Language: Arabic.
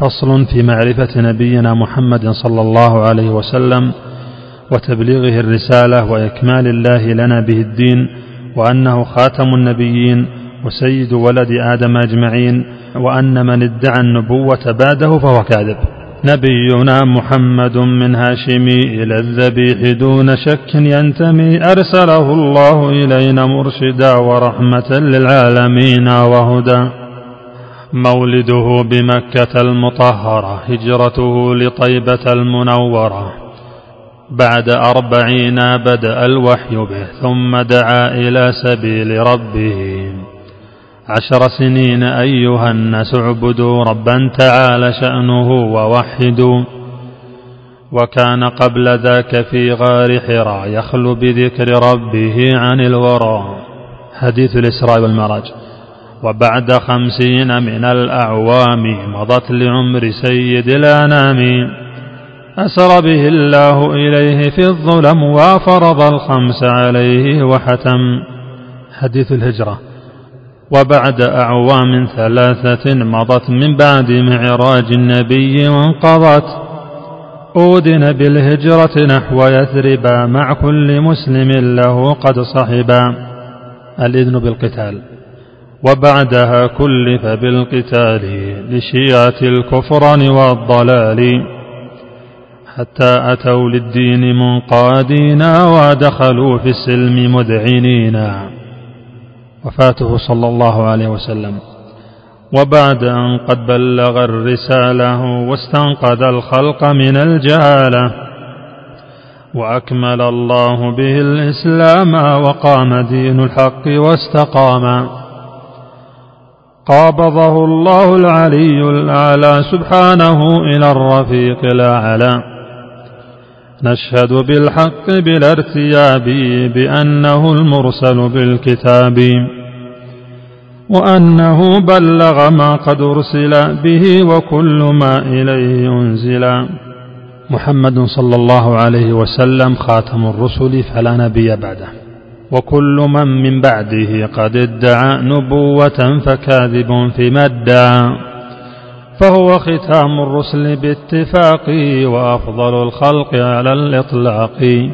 فصل في معرفة نبينا محمد صلى الله عليه وسلم وتبليغه الرسالة وإكمال الله لنا به الدين وأنه خاتم النبيين وسيد ولد آدم أجمعين وأن من ادعى النبوة بعده فهو كاذب. نبينا محمد من هاشم إلى الذبيح دون شك ينتمي. أرسله الله إلينا مرشدا ورحمة للعالمين وهدى. مولده بمكة المطهرة هجرته لطيبة المنورة. بعد أربعين بدأ الوحي به ثم دعا إلى سبيل ربه. عشر سنين أيها الناس اعبدوا ربا تعالى شأنه ووحدوا. وكان قبل ذاك في غار حراء يخلو بذكر ربه عن الورى. حديث الإسراء والمعراج. وبعد خمسين من الأعوام مضت لعمر سيد الأنام. أسر به الله إليه في الظلم وفرض الخمس عليه وحتم. حديث الهجرة. وبعد أعوام ثلاثة مضت من بعد معراج النبي وانقضت. أودن بالهجرة نحو يثربا مع كل مسلم له قد صحبا الإذن بالقتال. وبعدها كلف بالقتال لشيعة الكفران والضلال. حتى أتوا للدين منقادين ودخلوا في السلم مذعنين وفاته صلى الله عليه وسلم. وبعد أن قد بلغ الرسالة واستنقذ الخلق من الجهالة. وأكمل الله به الإسلام وقام دين الحق واستقام. قابضه الله العلي الأعلى سبحانه إلى الرفيق الأعلى. نشهد بالحق بلا ارتياب بأنه المرسل بالكتاب. وأنه بلغ ما قد أرسل به وكل ما إليه أنزل. محمد صلى الله عليه وسلم خاتم الرسل فلا نبي بعده. وكل من من بعده قد ادعى نبوة فكاذب فيما ادعى فهو ختام الرسل باتفاق وأفضل الخلق على الإطلاق.